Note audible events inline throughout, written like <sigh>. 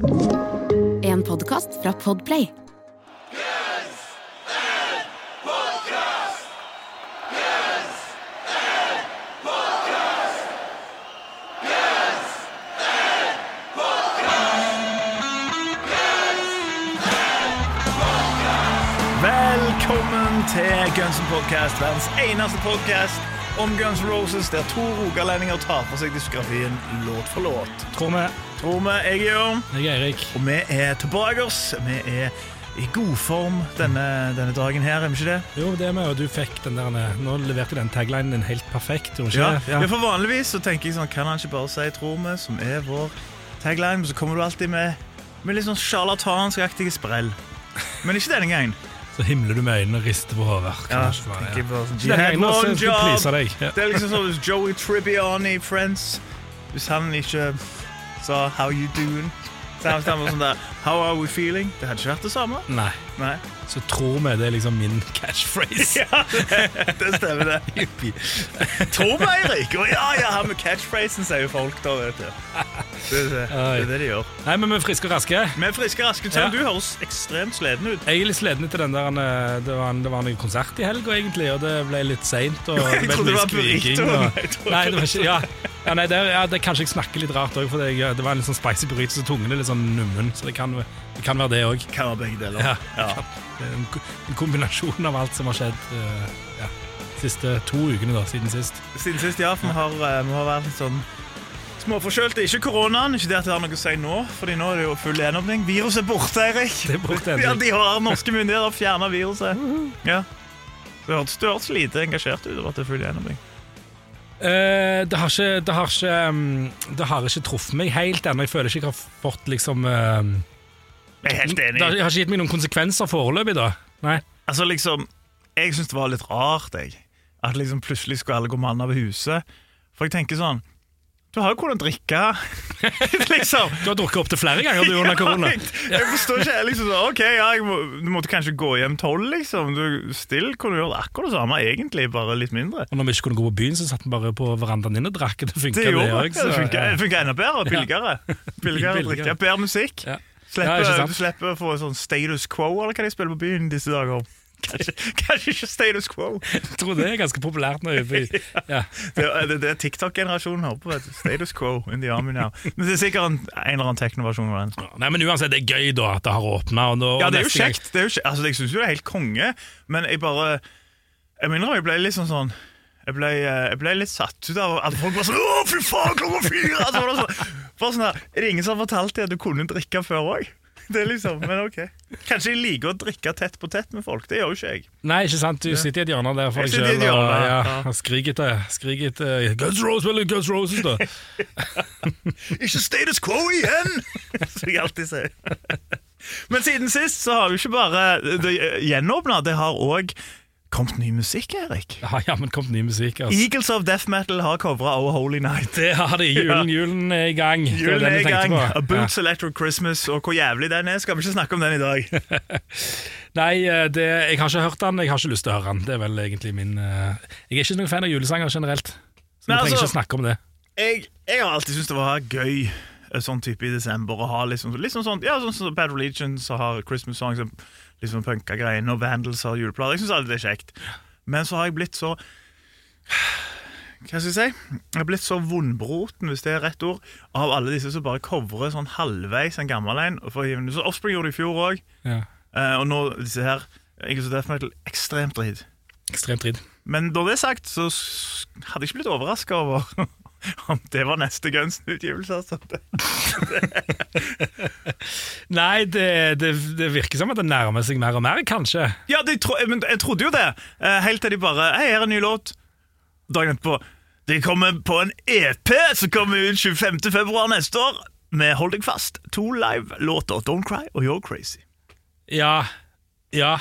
En podkast fra Podplay. Velkommen til Gunsen N' Podcast, verdens eneste podcast om Guns Roses, der to rogalendinger tar for seg diskografien låt for låt. Tror vi. Tror vi, jeg er Jørn, Jeg er Eirik. og vi er tilbake. Vi er i god form denne, denne dagen her, er vi ikke det? Jo, det er vi, og du fikk den der Nå leverte den taglinen din helt perfekt. Ja, det? ja. For vanligvis så tenker jeg sånn, kan han ikke bare si 'tror vi', som er vår tagline, men så kommer du alltid med, med litt sånn sjarlatanskaktige sprell. Men ikke denne gangen. Så himler du med øynene og rister på hodet. Ja, det tenker bare sånn, "You had one job." Det er liksom sånn hvis Joey Tribbiani i Friends Hvis han ikke sa 'how you doing', så stemme som der 'how are we feeling'? Det hadde ikke vært det samme. Nei, Nei. så tror vi det er liksom min catchphrase. <laughs> Ja, det, det stemmer, det. <laughs> Jippi. Tror meg, Eirik! Å ja, ja, han med catchphrasen, sier jo folk da, vet du. Det, er det, det er det de gjør. Nei, men vi er friske og raske. Vi er friske, raske. Ja. Du høres ekstremt sliten ut. Jeg er litt sliten etter den der eh, Det var en, det var en konsert i helga, egentlig, og det ble litt seint. <laughs> Jeg trodde det var på burrito. og- Nei, det var ikke Ja, ja nei, det, ja, det kanskje jeg snakker litt rart òg, for det, det var en litt sånn spicy burrito, så tungen er litt sånn nummen. Så det kan, det kan være det òg. Kan være begge deler. Ja. Ja. En, en kombinasjon av alt som har skjedd uh, ja, de siste to ukene da, siden sist. Siden sist, ja, for vi har, eh, vi har vært litt sånn småforkjølte. Ikke koronaen, ikke det at det har noe å si nå, Fordi nå er det jo full gjenåpning. Viruset er borte, Eirik. Det er borte. Ja, de har norske myndigheter fjerna viruset. Ja. Du hørtes lite engasjert ut over at det er full gjenåpning. Eh, det, har ikke, det, har ikke, um, det har ikke truffet meg helt ennå. Jeg føler ikke jeg har fått liksom uh, Jeg er helt Det enig. har, det har ikke gitt meg noen konsekvenser foreløpig, da. Nei. Altså, liksom, jeg syns det var litt rart, jeg. At liksom plutselig skulle alle gå mann over huset. For jeg tenker sånn Du har jo kunnet drikke, <laughs> liksom. Du har drukket opptil flere ganger du under korona. Jeg, jeg forstår ikke liksom så, Ok, ja, må, Du måtte kanskje gå hjem tolv, liksom. Du still kunne gjort akkurat det samme, egentlig, bare litt mindre. Og når vi ikke kunne gå på byen, så satt vi bare på verandaen din og drakk. Det funka, Det det òg. det. Det det funker enda bedre. Billigere. <laughs> Billigere å drikke. Bedre musikk. Ja. Slipper, Ja, du slipper å få sånn status quo, eller hva de spiller på byen disse dager. Kanskje, kanskje ikke status quo. Jeg tror det er ganske populært nå. <laughs> Ja. Det er det, er TikTok-generasjonen hører på. Status quo in the army now. Men det er sikkert en, en eller annen teknoversjon av den. Nei, men uansett, det er gøy da at det har åpna. Ja, det er jo kjekt. Det er jo, altså, jeg syns jo det er helt konge, men jeg bare Jeg minner jeg ble litt sånn sånn jeg ble, eh, jeg ble litt satt ut av at folk var sånn Å, fy faen, klokka fire! Altså, det sånn, bare sånn der, er det ingen som har fortalt deg at du kunne drikke før òg? <laughs> Det liksom, men ok Kanskje jeg liker å drikke tett på tett med folk. Det gjør jo ikke jeg. Nei, ikke sant? Du sitter i et hjørne der for deg et sjøl og, ja, ja. skriker etter, skriker etter Guns Roses, vel, Guns Roses, da. <laughs> Ikke status quo igjen! <laughs> Som jeg alltid sier. Men siden sist så har vi ikke bare det gjenåpna, det har òg kommet ny musikk, Erik. Ja, ja, men kommet ny musikk, altså. Eagles of Death Metal har covra Our Holy Night. Det har de. Julen, julen er i gang. Julen er i gang. på. A Boots Electric Christmas, og hvor jævlig den er, skal vi ikke snakke om den i dag. <laughs> Nei, eh, det, jeg har ikke hørt den, jeg har ikke lyst til å høre den. Det er vel egentlig min uh, Jeg er ikke noen fan av julesanger generelt, så vi trenger altså- ikke snakke om det. Jeg, jeg har alltid syntes det var gøy eh, sånn type i desember å ha liksom, liksom sånn, ja, sånn som Bad Religion så har Christmas songs, liksom punka-greiene og Vandals har juleplater. Jeg syns alltid det er kjekt. Men så har jeg blitt så Hva skal jeg si? Jeg har blitt så vondbroten, hvis det er rett ord, av alle disse som bare covrer sånn halvveis en gammel en. Så Offspring gjorde det i fjor òg, Ja. og nå disse her of Death Metal, ekstremt drit. Ekstremt dritt. Men da det er sagt, så hadde jeg ikke blitt overraska over <laughs> det var neste Guns-utgivelse. Altså. <laughs> Nei, det, det, det virker som at det nærmer seg mer og mer, kanskje. Ja, tro, men jeg trodde jo det, eh, helt til de bare Hei, her er en ny låt. Dagen etterpå De kommer på en EP som kommer ut 25. februar neste år. Med Hold deg fast. To live-låter. Don't Cry og You're Crazy. Ja, ja.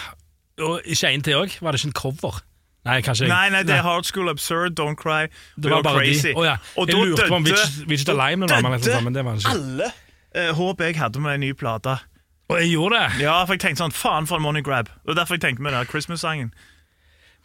Og ikke én til òg? Var det ikke en cover? Nei, kanskje ikke. Nei, nei, det er Hard School Absurd, Don't Cry bare de. Crazy. Å ja. Og Jeg lurte på om Vigita Lime ikke. Alle uh, håp jeg hadde med en ny plate. Og jeg gjorde det! Ja, for jeg tenkte sånn, faen for en money grab. Og derfor jeg tenkte med den Christmas-sangen.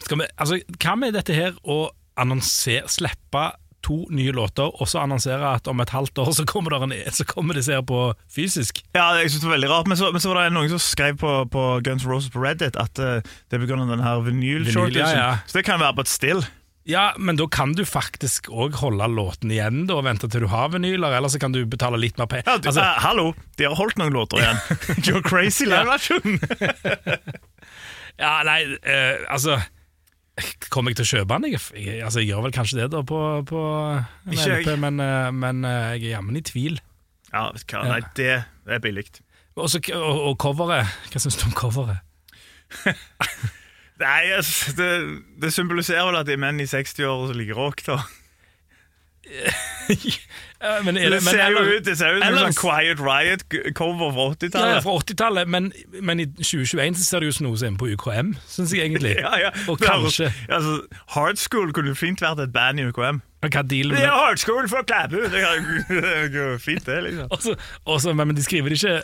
Skal vi, altså, hva med dette her å annonsere, slippe to nye låter, og så annonsere at om et halvt år så kommer, en, så kommer disse her på fysisk. Ja, jeg synes det var veldig rart, men så, men så var det noen som skrev på, på Guns N' Roses på Reddit at uh, det er pga. den her vinyl-shortagen. Vinyl, ja, ja. Så det kan være på et still. Ja, men da kan du faktisk òg holde låten igjen da, og vente til du har vinyler, eller så kan du betale litt mer penger. Ja, Altså, uh, hallo, de har holdt noen låter igjen. <laughs> You're crazy live-versjonen. <laughs> ja, nei, uh, altså Kommer jeg til å kjøpe den? Jeg, jeg, altså, jeg gjør vel kanskje det da på, på en Ikke jeg. LP, men, eh, men eh, jeg er jammen i tvil. Ja, vet du hva, nei, det er billig. Og, så, og, og coveret, hva syns du om coveret? <laughs> Nei, altså, det, det symboliserer vel at det er menn i 60-åra som liker rock, da. Men er Det, det, men ser jo ut, det ser ut som en sånn Quiet Riot-cover fra Ja, ja, 80-tallet. Ja, fra 80-tallet, men, men i 2021 så ser det ut som noe som er på UKM, syns jeg egentlig. <laughs> Ja, ja. Og kanskje altså, Hard School kunne jo fint vært et band i UKM. Hva deal med Det er hard school for Klæbu! Det <laughs> er går fint, det, liksom. Også, også, men de skriver det ikke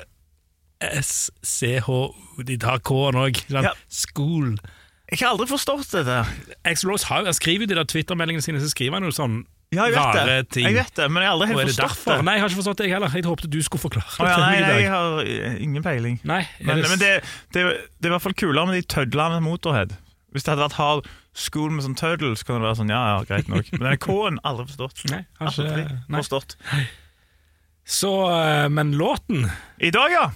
S-C-H-U, de tar K-en òg. Ja. School. Jeg har aldri forstått dette. X-Rose har, skriver jo de der Twitter-meldingene sine, så skriver han jo sånn Ja, jeg vet rare det. ting. Jeg vet det, men jeg har aldri Og helt er det forstått derfor? det. Nei, jeg har ikke forstått det, jeg heller. Jeg håpet du skulle forklare Å, ja, det nei, til meg nei, i jeg dag. har eh, ingen peiling. Nei, er Men, det- men det, det, det er i hvert fall kulere med de tødlene med Motorhead. Hvis det hadde vært hard school med sånn tøddel, så kan det være sånn, ja, ja, greit nok. Men denne K-en, aldri forstått. Nei, kanskje, Aldri nei. forstått. Så, eh, men låten I dag, ja.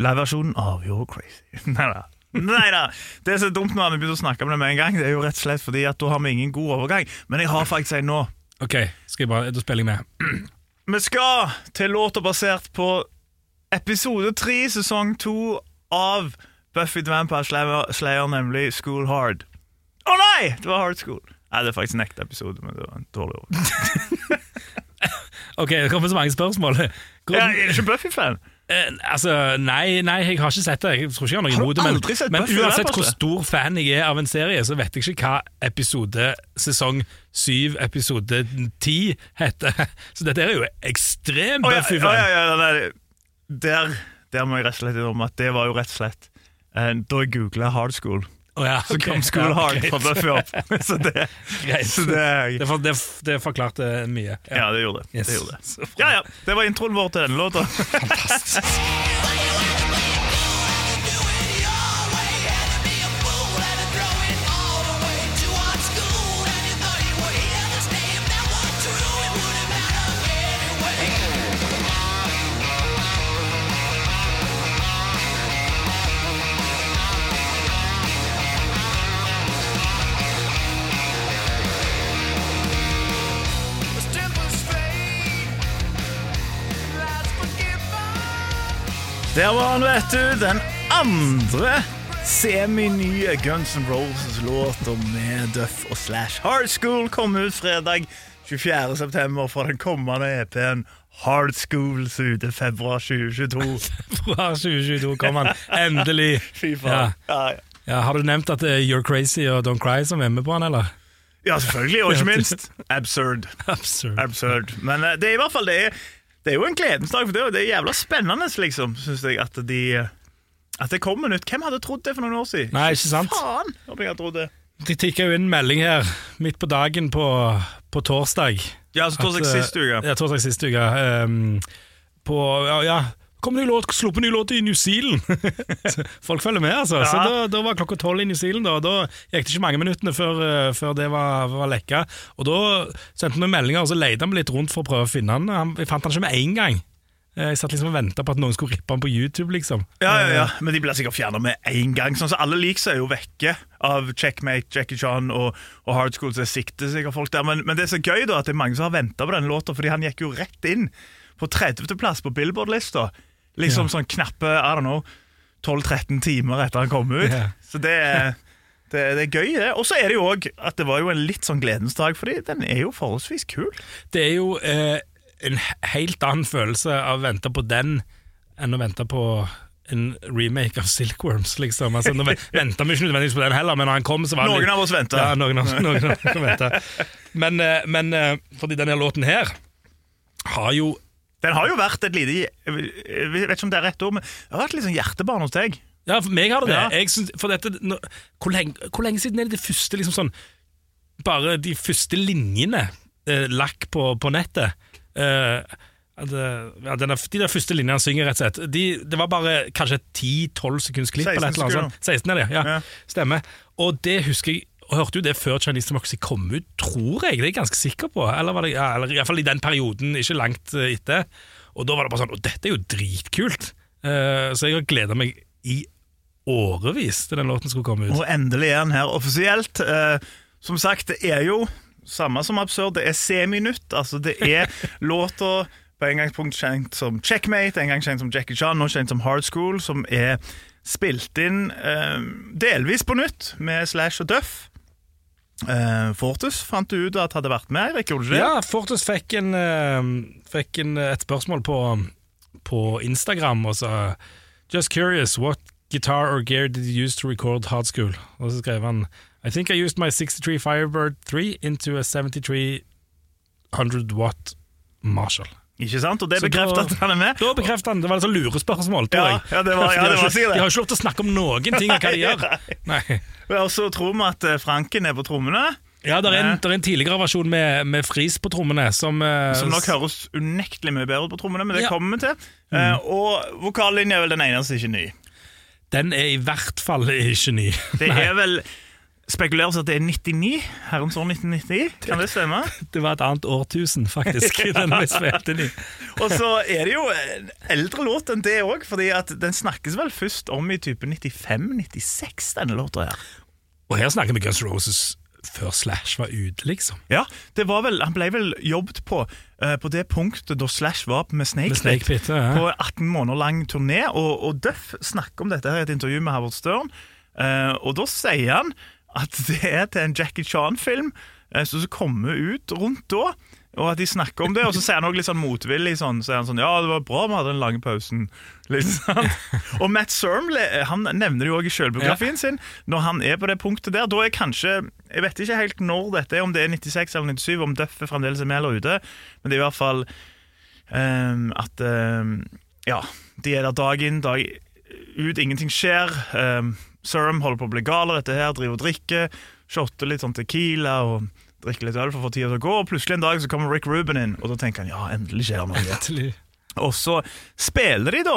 Live-versjonen av You're Crazy. <laughs> Nei da. Nei da. Det er så dumt at vi begynner å snakke om det med en gang. Det er jo rett og slett fordi at da har vi ingen god overgang. Men jeg har faktisk en nå. Ok, skal jeg bare, da spiller jeg med. <clears throat> Vi skal til låter basert på episode tre, sesong to av Buffy the Vampire Slayer, Slayer nemlig School Hard. Å nei! Det var Hard School. Nei, det er faktisk en ekte episode, men det var en dårlig ord. <laughs> Ok, det kommer så mange spørsmål. Hvordan... Jeg er ikke Buffy-fan? Eh, altså, nei, nei, jeg har ikke sett det. Jeg tror ikke jeg har noe imot det. Men, men uansett hvor stor fan jeg er av en serie, så vet jeg ikke hva episode sesong 7, episode 10 heter. <laughs> Så dette er jo ekstrem oh, ja, Buffy-fan. ja, ja, ja, der, der må jeg rett og slett innrømme at det var jo rett og slett eh, Da jeg googla Hard School, Å, ja, så kom School Ja, fra Buffy <laughs> så det, så det, Det, for, det, det forklarte mye. Ja, det gjorde det. Yes. det, gjorde. Ja, ja, det var introen vår til denne låta. <laughs> Der var han, vet du. Den andre semi-nye Guns N' Roses-låta med Duff og Slash. Hard School kom ut fredag 24. september fra den kommende EP-en Hard School som ute februar 2022. <laughs> februar 2022 kom han endelig. <laughs> Fy faen. Ja, ja. Ja, har du nevnt at det er You're Crazy og Don't Cry som er med på han, eller? ja, selvfølgelig. Og ikke minst Absurd. <laughs> Absurd. Absurd. Men eh, det er i hvert fall det det er jo en gledens dag, for det er, jo- det er jævla spennende, liksom, syns jeg, at de at det kommer nytt. Hvem hadde trodd det for noen år siden? Nei, ikke sant? Faen, om jeg hadde trodd det. Det tikka jo inn melding her midt på dagen på, på torsdag. Ja, altså torsdag At, eh, sist uke. Ja, torsdag siste uke. Um, på Ja, ja kom ny låt, slo en ny låt i New Zealand! <laughs> Folk følger med, altså. Så da, da var klokka tolv i New Zealand, da, da gikk det ikke mange minuttene før, eh, før det var, var lekka. Og da sendte vi meldinger, og så leide vi litt rundt for å prøve å finne. Han, vi fant han ikke med en gang. Eh, Jeg satt liksom og venta på at noen skulle rippe han på YouTube, liksom. Ja, ja, ja, men de blir sikkert fjerna med en gang. Sånn, så Alle liker seg jo vekke av Checkmate, Jackie Chan og, og Hard School. Så sikter sikkert folk der men, men det er så gøy da at det er mange som har venta på denne låta, fordi han gikk jo rett inn på 30.-plass på Billboard-lista. Liksom sånn knappe I don't know, 12-13 timer etter han kom ut. Yeah. Så det er, det, det er gøy, det. Og så er det jo òg at det var jo en litt sånn gledens dag, fordi den er jo forholdsvis kul. Det er jo eh, en helt annen følelse av å vente på den enn å vente på en remake av Silkworms, liksom. Altså, nå <laughs> venta vi ikke nødvendigvis på den heller, men når han kom, så var det Noen av oss venta. Ja, noen av, noen av oss venta. Men, eh, men eh, fordi denne låten her har jo Den har jo vært et lite Jeg vet ikke om det er rett ord, men det har vært litt sånn hjertebarn hos deg. Ja, for meg har det det. Ja. Synes, for dette, nå, hvor, lenge, hvor lenge siden er det det første liksom sånn Bare de første linjene eh, lakk på, på nettet. Eh, eh, ja, denne, de der første linjene han synger, rett og slett de, Det var bare kanskje 10-12 sekunds klipp. 16 eller et eller annet sånt. 16 er det, ja. Ja. Stemmer. Og det husker jeg hørte jo det før Chinese Democracy kom ut, tror jeg. Det er jeg ganske sikker på. Eller, var det, eller i hvert fall i den perioden, ikke langt eh, etter. Og da var det bare sånn Og dette er jo dritkult! Uh, så jeg har gleda meg i årevis til den låten skulle komme ut. Og endelig er den her offisielt. Uh, som sagt, det er jo samme som absurd. Det er seminutt. Altså, det er <laughs> låta på en gangspunkt kjent som Checkmate, en gang kjent som Jackie Chan, nå kjent som Hard School, som er spilt inn uh, delvis på nytt med Slash og Duff. Eh, Fortus fant du ut at hadde vært med, det? Ja, Fortus fikk, en, uh, fikk en, et spørsmål på, på Instagram og sa Just curious, what guitar or gear did you use to record Hard School? Og så skrev han I think I used my 63 Firebird 3 into a 7300 watt Marshall. Ikke sant? Og det bekrefter at han er med. Da bekrefter han, Det var et sånt lurespørsmål, tror Ja, jeg. ja, det var- ja, det var jo det. de har ikke lov til å snakke om noen ting av hva de <laughs> gjør. Nei. Og så tror vi at eh, Franken er på trommene, Ja, det er, en, det er en tidligere versjon med, med fris på trommene som, eh, som nok høres unektelig mye bedre ut på trommene, men det Ja. kommer vi til. Eh, og vokallinja er vel den eneste ikke ny. Den er i hvert fall ikke ny. Det <laughs> er vel spekuleres at det er 99, herrens år 1999. Kan det stemme? <laughs> Det var et annet årtusen, faktisk, den <laughs> vi spilte inn i. Og så er det jo en eldre låt enn det òg, fordi at den snakkes vel først om i type 95-96, denne låta her. Og her snakker vi Guns Roses før Slash var ute, liksom. Ja, det var vel, Han ble vel jobbet på uh, på det punktet da Slash var med Snake, Med Snake Pit, ja. på 18 måneder lang turné, og, og Duff snakker om dette her i et intervju med Howard Stern. uh, og da sier han at det er til en Jackie Chan-film eh, som kommer ut rundt da. Og at de snakker om det, og så sier han også litt sånn motvillig sånn, så er han sånn, Ja, det var bra vi hadde den lange pausen. Sånn. <laughs> Og Matt Serm han nevner det jo også i selvbiografien sin. Når han er på det punktet der, da er kanskje Jeg vet ikke helt når dette er, om det er 96 eller 97, om Duff er fremdeles er med eller ute, men det er i hvert fall um, at um, Ja, de er der dag inn, dag ut, ingenting skjer. Um, Serum holder på å bli gal av dette her, driver og drikker, shotter litt sånn tequila og drikker litt øl for å få tida til å gå, og plutselig en dag så kommer Rick Rubin inn, og da tenker han ja, endelig skjer det noe. Og så spiller de da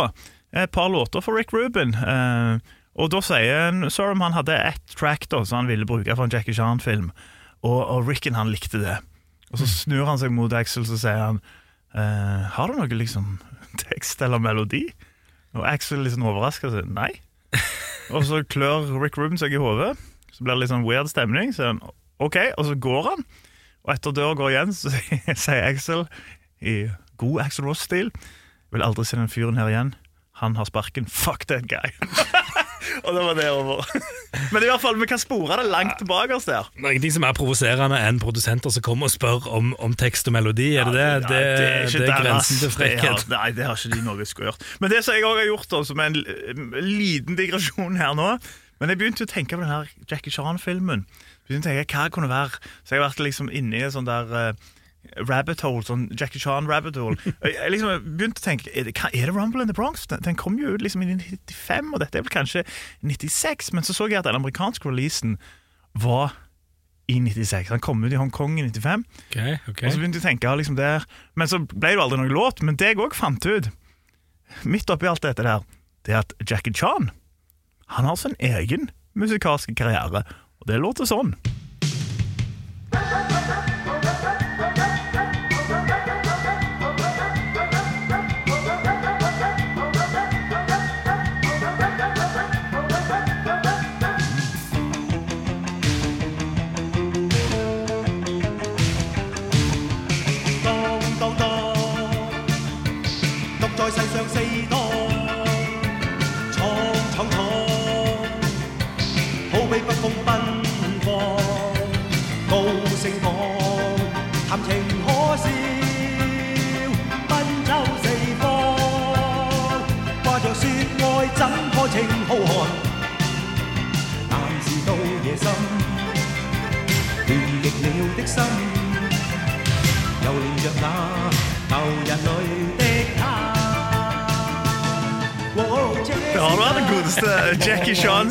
et par låter for Rick Rubin. eh, og da sier Serum han hadde ett track da som han ville bruke for en Jackie Chan-film, og, og Ricken han likte det. Og så snur han seg mot Axel så sier han eh, Har du noe liksom <laughs> tekst eller melodi? Og Axel liksom overrasker seg. nei. <laughs> Og så klør Rick Rubin seg i hodet. Så blir det litt sånn weird stemning. Så han OK, og så går han. Og etter døra går igjen, så <laughs> sier Axel i god Axel Ross-stil Vil aldri se den fyren her igjen. Han har sparken. Fuck that guy. <laughs> og da var det over. <laughs> Men i hvert fall, vi kan spore det langt tilbake oss der. Det er ingenting som er provoserende enn produsenter som kommer og spør om, om tekst og melodi. Er det det? Ja, Det, det, er, deres. grensen til Det frekkhet. har- Nei, det har ikke de noe skulle gjort. Men det som jeg også har gjort, da, som er en liten digresjon her nå Men jeg begynte å tenke på den her Jackie Chan-filmen. Begynte å tenke, Hva kunne være? Så jeg har vært liksom inne i en sånn der eh, rabbit hole, sånn Jackie Chan rabbit hole. <laughs> Jeg, liksom begynte å tenke, er det, er det Rumble in the Bronx? Den, den kom jo ut liksom i 95, og dette er vel kanskje 96. Men så så jeg at den amerikanske releasen var i 96. Han kom ut i Hongkong i 95. Okay, okay. Og så begynte jeg å tenke liksom der Men så ble det jo aldri noen låt. Men det jeg òg fant ut, midt oppi alt dette der, det er at Jackie Chan Han har sin egen musikalske karriere. Og det låter sånn.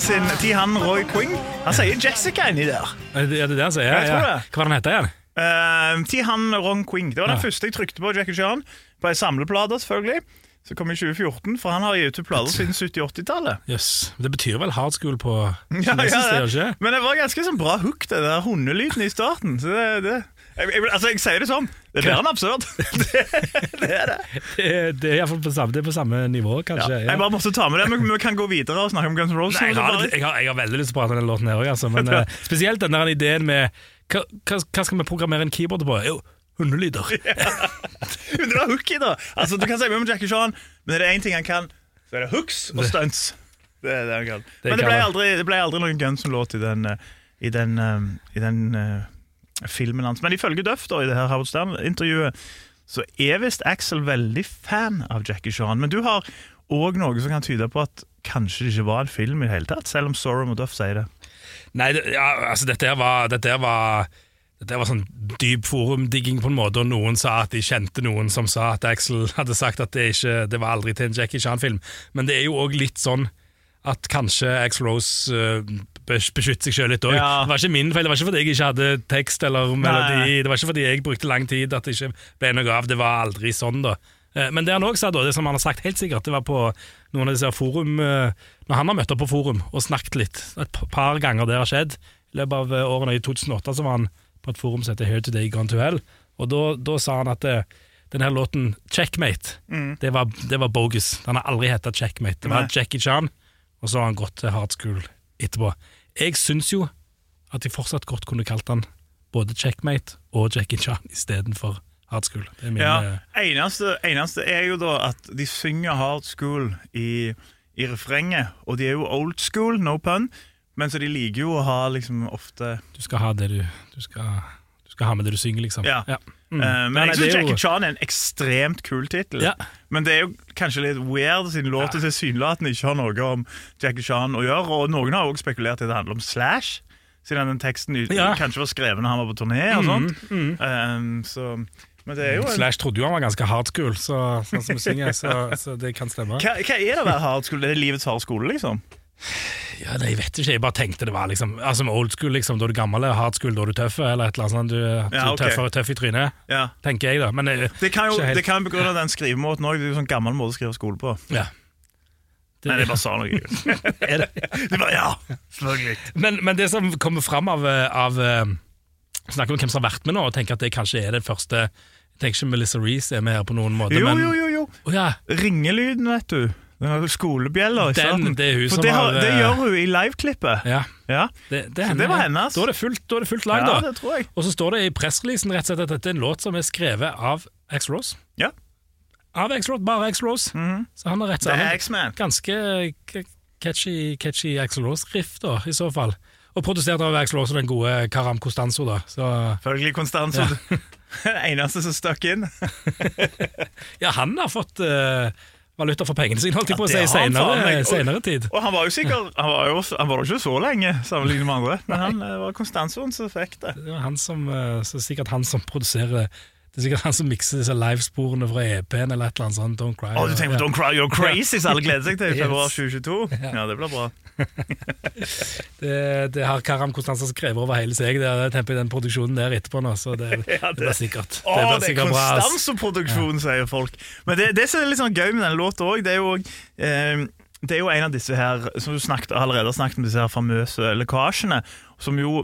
Sin til han Roy Quing. Han sier Jessica inni der. Er det er det han sier? Jeg tror Ja. det. Hva var den heter igjen? Uh, til han Ron Quing. Det var den Ja. første jeg trykte på Jackie Chan. På ei samleplate, selvfølgelig. Som kom i 2014, for han har gitt ut plater siden 70-80-tallet. Yes. Det betyr vel hard school på <laughs> Ja, kinesisk, ja, ja, det. Men det var ganske sånn bra hook, det der hundelyden i starten. Så det, det jeg, jeg, altså, jeg sier det sånn. Det er <laughs> bedre enn absurd. <laughs> det, det er det. Det, det er iallfall på, samme- det er på samme nivå, kanskje. Ja. jeg bare måtte ta med det, men vi kan gå videre og snakke om Guns N' Roses. Nei, jeg, har, jeg, har, jeg har veldig lyst til å prate om den låten her òg, altså. Men uh, <laughs> spesielt den der ideen med hva, hva, skal vi programmere en keyboard på? Jo, hundelyder. Men det var hooky, da. Altså, du kan si mye om Jackie Chan, men er det én ting han kan, så er det hooks og stunts. Det er det han kan. Men det ble aldri, det ble aldri noen Guns N'-låt i den, eh, i den, i den eh, filmen hans. Men ifølge Duff, da, i det her Howard Stern-intervjuet, så er visst Axel veldig fan av Jackie Chan. Men du har òg noe som kan tyde på at kanskje det ikke var en film i det hele tatt, selv om Sorum og Duff sier det. Nei, det, ja, altså dette her var Dette her var det var sånn dyp forumdigging på en måte, og noen sa at de kjente noen som sa at Axel hadde sagt at det, ikke, det var aldri til en Jackie Chan-film. Men det er jo òg litt sånn at kanskje Axel Rose beskytter seg sjøl litt òg. Ja. Det var ikke min feil, det var ikke fordi jeg ikke hadde tekst eller melodi, Nei. det var ikke fordi jeg brukte lang tid at det ikke ble noe av. Det var aldri sånn, da. Eh, Men det han også sa, da, det som han har sagt helt sikkert, det var på noen av disse forum eh, Når han har møtt opp på forum og snakket litt, et par ganger det har skjedd I løpet av eh, årene i 2008 så var han på et forum som heter Here Today Gone to Hell, og da, da sa han at den her låten Checkmate, det, var, det var bogus. Den har aldri hett Checkmate. Det var Nei. Jackie Chan, og så har han gått til hard school etterpå. Jeg syns jo at de fortsatt godt kunne kalt han både Checkmate og jack-in-chan istedenfor hard school. Det er min Ja, eh, eneste, eneste er jo da at de synger hard school i, i refrenget, og de er jo old school, no pun, men så de liker jo å ha liksom ofte Du skal ha det du Du skal, du skal ha med det du synger, liksom. Ja. Mm. Uh, Men nei, jeg syns Jackie jo- Chan er en ekstremt kul tittel. Ja. Men det er jo kanskje litt weird, siden låten tilsynelatende ikke har noe om Jackie Chan å gjøre. Og noen har også spekulert i at det handler om Slash, siden den teksten Ja. kanskje var skrevet når han var på turné. og sånt. mm. Eh, så, men det er jo en, Slash trodde jo han var ganske hard school, så, sånn som vi synger, så, så det kan stemme. hva, hva er det å være hard school? Er det livets harde skole, liksom? Ja, det, Jeg vet ikke, jeg bare tenkte det var liksom Altså old school, liksom, da er du gammel, hard school, da er du tøff, eller et eller annet sånt. Du, du Ja, er ok. tøff, tøff i trynet, Ja. tenker jeg, da. Men eh, Det kan jo helt. det kan begrunne den skrivemåten òg. Det er jo sånn gammel måte å skrive skole på. ja. Nei, det bare sa noe. <laughs> Er det? Bare, ja, selvfølgelig. Men, men det som kommer fram av, eh, av eh, Snakker om hvem som har vært med nå, og tenker at det kanskje er det første Jeg tenker ikke Melissa Reece er med her på noen måte, Jo, men jo, jo. jo. Oh, ja, Ringelyden, vet du. Den skolebjella i Den, starten. det er hun For som det, har, det eh, gjør hun i liveklippet. ja. Ja. Det, det, Så det var hennes. Da er det fullt, da er det fullt lag, ja, da. det tror jeg. Og så står det i pressreleasen rett og slett at dette er en låt som er skrevet av X-Rose. Ja. Av X-Rose, bare X-Rose. -hmm. Så han har rett og sammen. Ganske catchy, catchy X-Rose-riff, da, i så fall. Og produsert av X-Rose og den gode Karam Costanzo, da. Selvfølgelig Konstanzo. Ja. <laughs> eneste som stakk inn. <laughs> ja, han har fått eh, valuta for pengene sine, holdt jeg på å si, faen senere, tid. Og han var jo sikkert Han var jo han var jo ikke så lenge sammenlignet med andre, men han eh, var Konstansson som fikk det. Det var han som, eh, så sikkert han som produserer Det er sikkert han som mikser disse livesporene fra EP-en eller et eller annet sånt. Don't Cry. Å, du tenker på Ja. Don't Cry You're Crazy, som alle gleder seg til <laughs> i februar 2022? Ja, det blir bra. <laughs> Det, det har Karam Konstanza skrevet over hele seg, det, det temper i den produksjonen der etterpå nå, så det, <laughs> Ja, det blir sikkert, Å, det det er sikkert ass. Konstanzo-produksjon, sier folk. Men det, det som er litt sånn gøy med den låta òg, det er jo eh, det er jo en av disse her Som du snakket, allerede har snakket om disse her famøse lekkasjene, som jo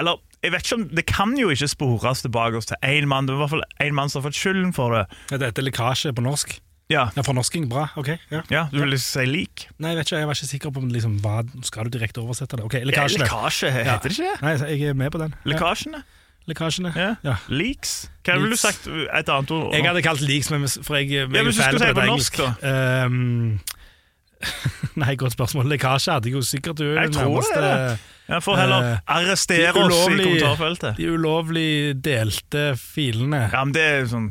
Eller jeg vet ikke om, Det kan jo ikke spores tilbake oss til én mann. Det er i hvert fall én mann som har fått skylden for det. Ja, det heter lekkasje på norsk. Ja, Ja, Fornorsking, bra. ok. Ja. ja Du vil si lik? Nei, jeg vet ikke, jeg var ikke sikker på om liksom, hva Skal du direkte oversette det? Ok, Ja, lekkasje, Ja. heter det ikke det? Nei, jeg er med på den. Ja, Lekkasjene? lekkasjene. Ja. Ja. Leaks? Hva ville du sagt et annet ord? Jeg hadde kalt leaks, men for jeg, jeg Ja, hvis du skulle si det på norsk, da? Um, <laughs> nei, godt spørsmål. Lekkasje hadde jeg jo sikkert du Jeg tror det er det. Ja, Får heller Eh, arrestere ulovlig, oss i kommentarfeltet. De ulovlig delte filene. Ja, men det er sånn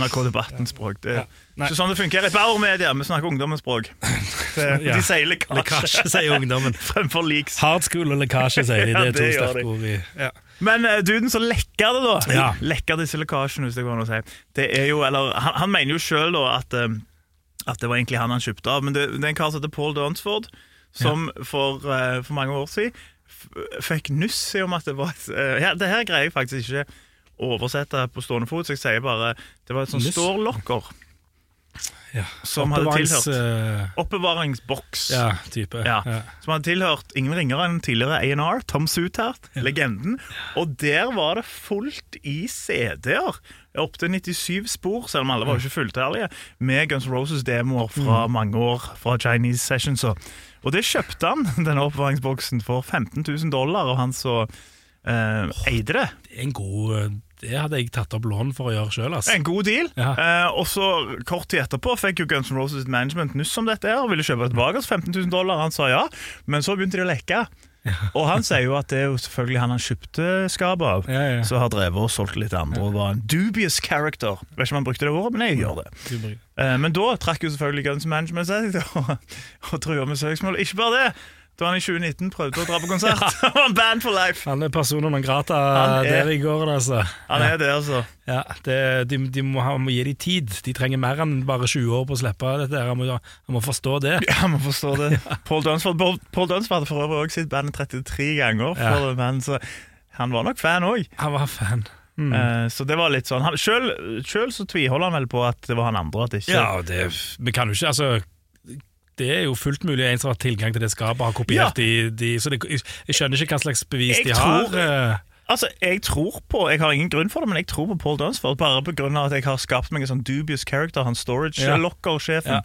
NRK Debatten-språk. Det er Nei. ikke sånn det fungerer. Et Bauer-media, vi snakker ungdommens språk. <laughs> Ja. De sier lekkasje, Lekkasje, sier ungdommen. <laughs> fremfor leaks. Hard school og lekkasje, sier de. <laughs> Det er to det sterke ord i ja. Men uh, duden som lekker det, da. Ja. Lekker disse lekkasjene, hvis det går an å si. Det er jo, eller, han, han mener jo sjøl at, um, at det var egentlig han han kjøpte av. Men det, det er en kar som heter Paul Dunsford, som for, uh, for mange år siden fikk nuss i om at det var et, uh, ja, Det her greier jeg faktisk ikke oversette på stående fot, så jeg sier bare det var et sånt stårlokker Ja. som hadde tilhørt uh, Oppbevaringsboks. Ja, type. Ja. Ja. Som hadde tilhørt ingen ringere enn tidligere A&R, Tom Sutart, legenden. Og der var det fullt i CD-er. Opptil 97 spor, selv om alle var jo ikke fulltallige, med Guns Roses-demoer fra mange år fra Chinese Sessions. Og, og det kjøpte han, <laughs> denne oppbevaringsboksen, for 15 000 dollar, og han så eh, eide det. Det er en god eh, Det hadde jeg tatt opp lån for å gjøre sjøl, altså. En god deal. Ja. Eh, og så kort tid etterpå fikk jo Guns N' Roses management nuss om dette her, og ville kjøpe tilbake for 15 000 dollar. Han sa ja, men så begynte de å lekke. Og han sier jo at det er jo selvfølgelig han han kjøpte skapet av, Ja, ja. som har drevet og solgt litt andre og var en dubious character. Jeg Vet ikke om han brukte det ordet, men jeg gjør det. Eh, men da trakk jo selvfølgelig Guns Management seg <laughs> og, og trua med søksmål. Ikke bare det. Da han i 2019 prøvde å dra på konsert. <laughs> Han var band for life! Han er personen non grata Han er- der i går, altså. Han er det, altså. Ja, det, de, de må, han må gi dem tid. De trenger mer enn bare 20 år på å slippe dette. Han må, han må forstå det. <laughs> Ja, han må forstå det. <laughs> Paul Dunsford Paul, Dunsford hadde for øvrig også sitt band 33 ganger. For ja. band, så han var nok fan òg. Han var fan. Mm. så det var litt sånn han, Sjøl så tviholder han vel på at det var han andre. At ikke Ja, det, vi kan jo ikke Altså, det er jo fullt mulig en som har tilgang til det skapet, har kopiert de, de Så det, jeg, skjønner ikke hva slags bevis Jeg de tror- har. eh. Altså, Jeg tror på Jeg har ingen grunn for det, men jeg tror på Paul Dunsford. Bare av at jeg har skapt meg en sånn dubious character. Han Ja. storage-locker-sjefen. Ja.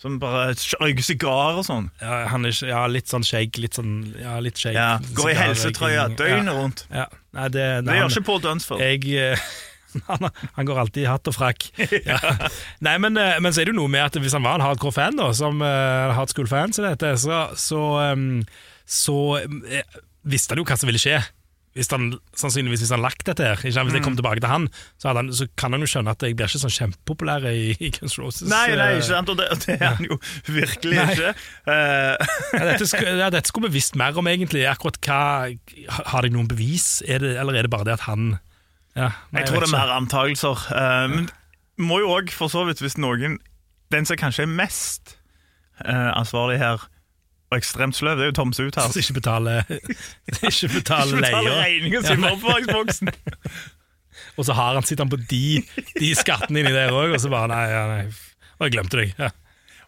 Som bare røyker sigar og sånn. Ja, han er ja, litt sånn shake, litt sånn Ja, litt shake. Ja, Går i helsetrøya døgnet rundt. Ja. Ja. Nei, det, Det han- gjør ikke Paul Dunsford. Jeg eh, <laughs> <laughs> han, han går alltid i hatt og frakk. <laughs> Ja. Nei, men, eh, men så er det jo noe med at hvis han var en hardcore fan, da, som uh, hardschool fan, så, dette, så, så, um, så uh, visste han jo hva som ville skje. Hvis han, sannsynligvis hvis han lagt dette her Ikke? Hvis jeg kom tilbake til han, så, han, så kan han jo skjønne at jeg blir ikke sånn kjempepopulær i, i Guns Roses. Nei, nei, eh, ikke sant? Og det, det er han jo virkelig Nei. ikke. Eh, Ja, dette, <laughs> skulle, ja, dette skulle vi visst mer om, egentlig. Akkurat hva Har de noen bevis, det, eller er det bare det at han ja, nei, Jeg tror det er mer antagelser. Eh, men må jo òg, for så vidt, hvis noen Den som kanskje er mest uh, ansvarlig her, og ekstremt sløv, det er jo Tom Suthouse. <laughs> Ikke betale <laughs> <laughs> Ikke betaler betale leia. regninga si med oppbevaringsboksen. Og så har han sitter han på de, de skattene inni der òg, og så bare nei, ja, nei. Og jeg glemte deg. Ja.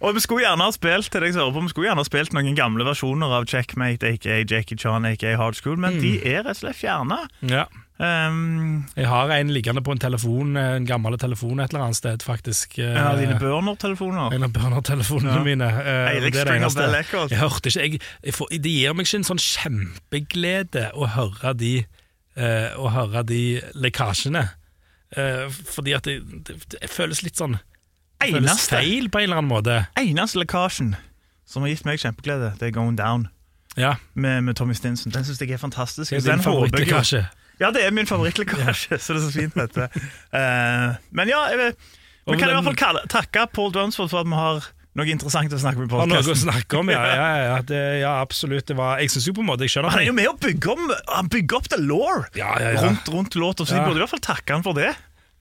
Og vi skulle gjerne ha spilt til deg hører på, vi skulle gjerne ha spilt noen gamle versjoner av Checkmate, aka Jackie Chan, aka Hard School, men de Mm. er rett og slett fjerna. ja. Um, Jeg har en liggende på en telefon, en gammel telefon et eller annet sted, faktisk. en av dine Eh, burner-telefoner. En av burner-telefonene Ja. mine. Uh, Eirik det er det Stringer. Bell Eckert. Jeg hørte ikke jeg, jeg får, Det gir meg ikke en sånn kjempeglede å høre de, uh, å høre de lekkasjene. Uh, fordi at det, det, det føles litt sånn det føles feil på en eller annen måte. eneste lekkasjen som har gitt meg kjempeglede, det er Going Down. Ja, Med, med Tommy Stinson. Den syns jeg er fantastisk. det er din favorittlekkasje. Ja, det er min favorittlekkasje, så det er så fint dette. Uh, men ja, vi kan i hvert fall kalle, takke Paul Dunsford for at vi har noe interessant å snakke om i Har noe å snakke om, <laughs> ja. ja, ja, det, ja absolutt. Det var, jeg syns jo på en måte Jeg skjønner Han er jo med å bygge, om, han bygger opp the law Ja, ja, ja. rundt, rundt låta, så jeg burde i hvert fall takke han for det.